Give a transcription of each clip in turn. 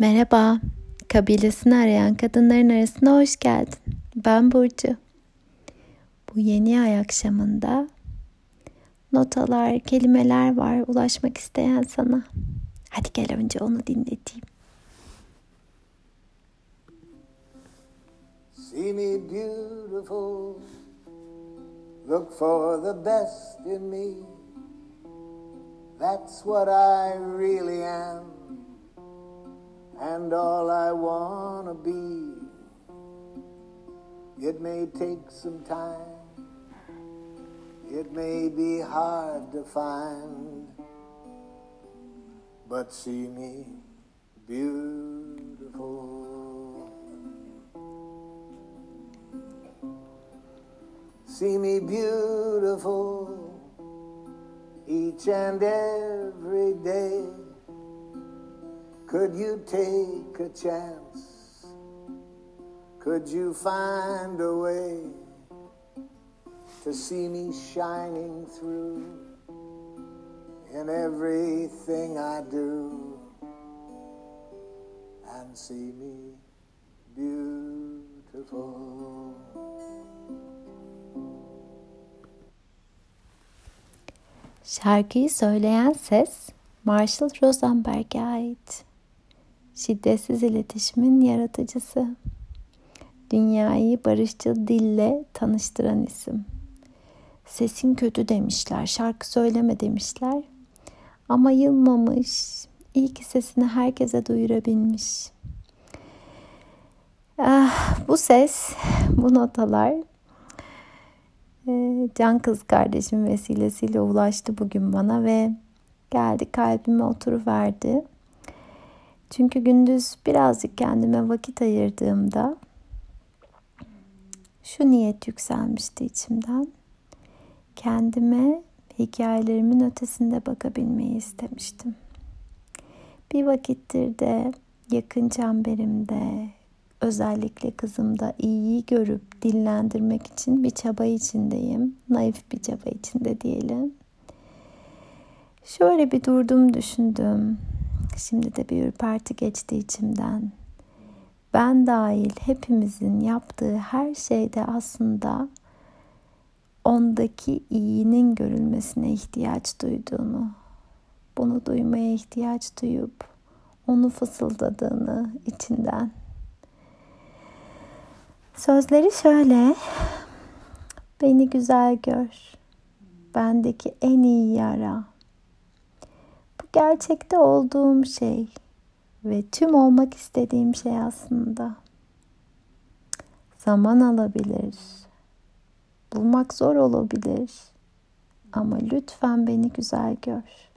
Merhaba, kabilesini arayan kadınların arasına hoş geldin. Ben Burcu. Bu yeni ay akşamında notalar, kelimeler var ulaşmak isteyen sana. Hadi gel önce onu dinleteyim. See me beautiful, look for the best in me. That's what I really am. And all I want to be. It may take some time, it may be hard to find, but see me beautiful. See me beautiful each and every day could you take a chance? Could you find a way to see me shining through in everything I do and see me beautiful? Şarkıyı söyleyen ses Marshall Rosenberg'e ait şiddetsiz iletişimin yaratıcısı. Dünyayı barışçıl dille tanıştıran isim. Sesin kötü demişler, şarkı söyleme demişler. Ama yılmamış, iyi ki sesini herkese duyurabilmiş. Ah, bu ses, bu notalar e, Can kız kardeşim vesilesiyle ulaştı bugün bana ve geldi kalbime oturuverdi. Çünkü gündüz birazcık kendime vakit ayırdığımda şu niyet yükselmişti içimden. Kendime hikayelerimin ötesinde bakabilmeyi istemiştim. Bir vakittir de yakın çemberimde özellikle kızımda iyiyi görüp dillendirmek için bir çaba içindeyim. Naif bir çaba içinde diyelim. Şöyle bir durdum düşündüm. Şimdi de bir ürperti geçti içimden. Ben dahil hepimizin yaptığı her şeyde aslında ondaki iyinin görülmesine ihtiyaç duyduğunu, bunu duymaya ihtiyaç duyup onu fısıldadığını içinden. Sözleri şöyle. Beni güzel gör. Bendeki en iyi yara gerçekte olduğum şey ve tüm olmak istediğim şey aslında. Zaman alabilir. Bulmak zor olabilir. Ama lütfen beni güzel gör.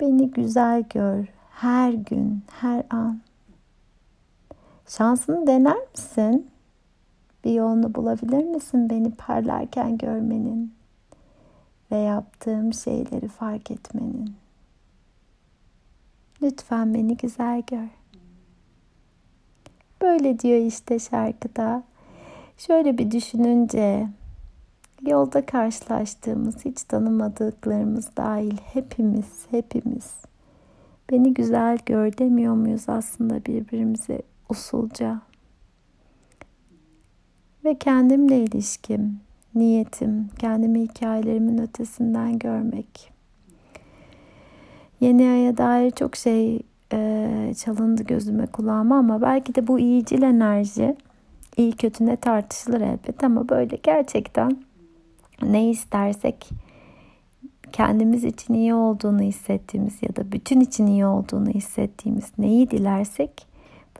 Beni güzel gör her gün, her an. Şansını dener misin? Bir yolunu bulabilir misin beni parlarken görmenin? Ve yaptığım şeyleri fark etmenin. Lütfen beni güzel gör. Böyle diyor işte şarkıda. Şöyle bir düşününce yolda karşılaştığımız hiç tanımadıklarımız dahil hepimiz hepimiz beni güzel gör demiyor muyuz aslında birbirimize usulca? Ve kendimle ilişkim, niyetim kendimi hikayelerimin ötesinden görmek. Yeni aya dair çok şey e, çalındı gözüme kulağıma ama belki de bu iyicil enerji iyi kötü ne tartışılır elbet ama böyle gerçekten ne istersek kendimiz için iyi olduğunu hissettiğimiz ya da bütün için iyi olduğunu hissettiğimiz neyi dilersek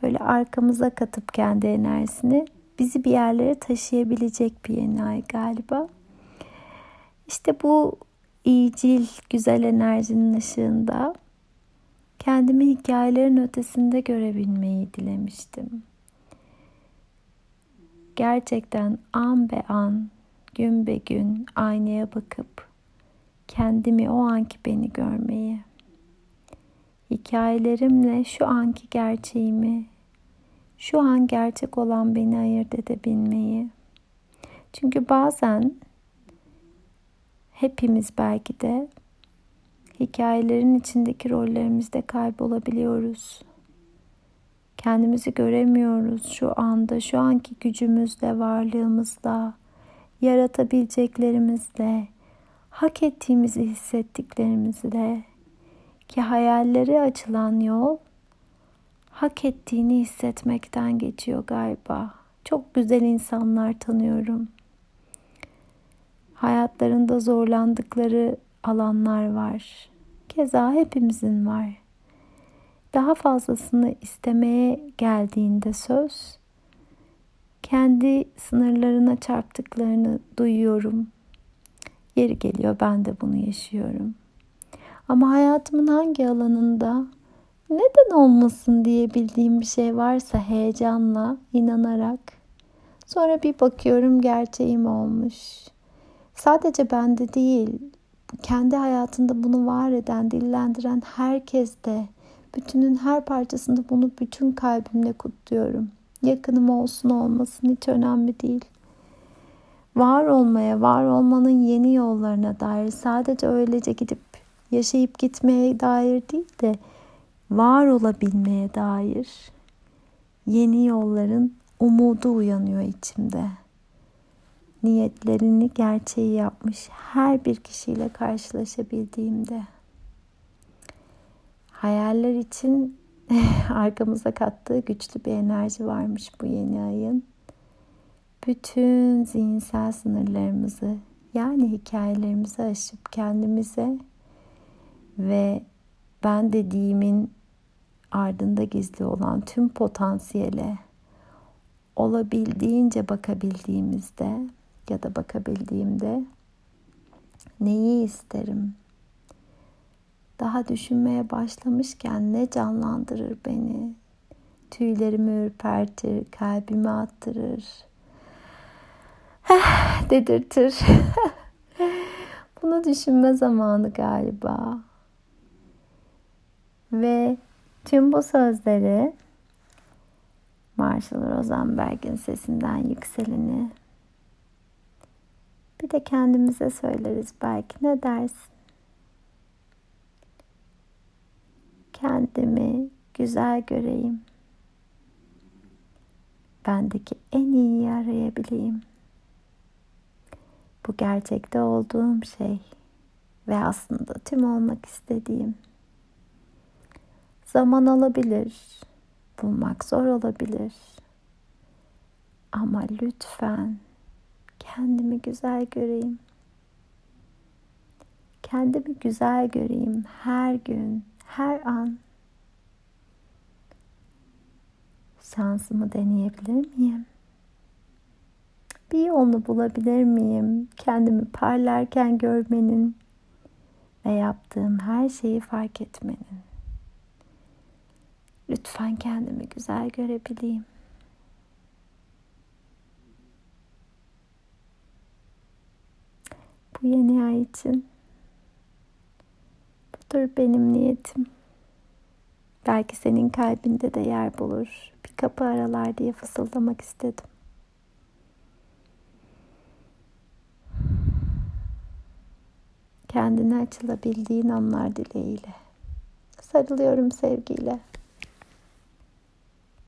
böyle arkamıza katıp kendi enerjisini bizi bir yerlere taşıyabilecek bir yeni ay galiba. İşte bu iyicil, güzel enerjinin ışığında kendimi hikayelerin ötesinde görebilmeyi dilemiştim. Gerçekten an be an, gün be gün aynaya bakıp kendimi o anki beni görmeyi, hikayelerimle şu anki gerçeğimi şu an gerçek olan beni ayırt edebilmeyi. Çünkü bazen hepimiz belki de hikayelerin içindeki rollerimizde kaybolabiliyoruz. Kendimizi göremiyoruz şu anda, şu anki gücümüzle, varlığımızla, yaratabileceklerimizle, hak ettiğimizi hissettiklerimizle ki hayalleri açılan yol hak ettiğini hissetmekten geçiyor galiba. Çok güzel insanlar tanıyorum. Hayatlarında zorlandıkları alanlar var. Keza hepimizin var. Daha fazlasını istemeye geldiğinde söz kendi sınırlarına çarptıklarını duyuyorum. Yeri geliyor ben de bunu yaşıyorum. Ama hayatımın hangi alanında neden olmasın diye bildiğim bir şey varsa heyecanla, inanarak sonra bir bakıyorum gerçeğim olmuş. Sadece bende değil, kendi hayatında bunu var eden, dillendiren herkes de bütünün her parçasında bunu bütün kalbimle kutluyorum. Yakınım olsun olmasın hiç önemli değil. Var olmaya, var olmanın yeni yollarına dair sadece öylece gidip yaşayıp gitmeye dair değil de var olabilmeye dair yeni yolların umudu uyanıyor içimde. Niyetlerini gerçeği yapmış her bir kişiyle karşılaşabildiğimde hayaller için arkamıza kattığı güçlü bir enerji varmış bu yeni ayın. Bütün zihinsel sınırlarımızı yani hikayelerimizi aşıp kendimize ve ben dediğimin ardında gizli olan tüm potansiyele olabildiğince bakabildiğimizde ya da bakabildiğimde neyi isterim? Daha düşünmeye başlamışken ne canlandırır beni? Tüylerimi ürpertir, kalbimi attırır. dedirtir. Bunu düşünme zamanı galiba. Ve tüm bu sözleri Marshall Rosenberg'in sesinden yükseleni bir de kendimize söyleriz belki ne dersin? Kendimi güzel göreyim. Bendeki en iyiyi arayabileyim. Bu gerçekte olduğum şey ve aslında tüm olmak istediğim. Zaman alabilir, bulmak zor olabilir. Ama lütfen kendimi güzel göreyim. Kendimi güzel göreyim her gün, her an. Şansımı deneyebilir miyim? Bir yolunu bulabilir miyim? Kendimi parlarken görmenin ve yaptığım her şeyi fark etmenin. Lütfen kendimi güzel görebileyim. Bu yeni ay için budur benim niyetim. Belki senin kalbinde de yer bulur. Bir kapı aralar diye fısıldamak istedim. Kendine açılabildiğin anlar dileğiyle. Sarılıyorum sevgiyle.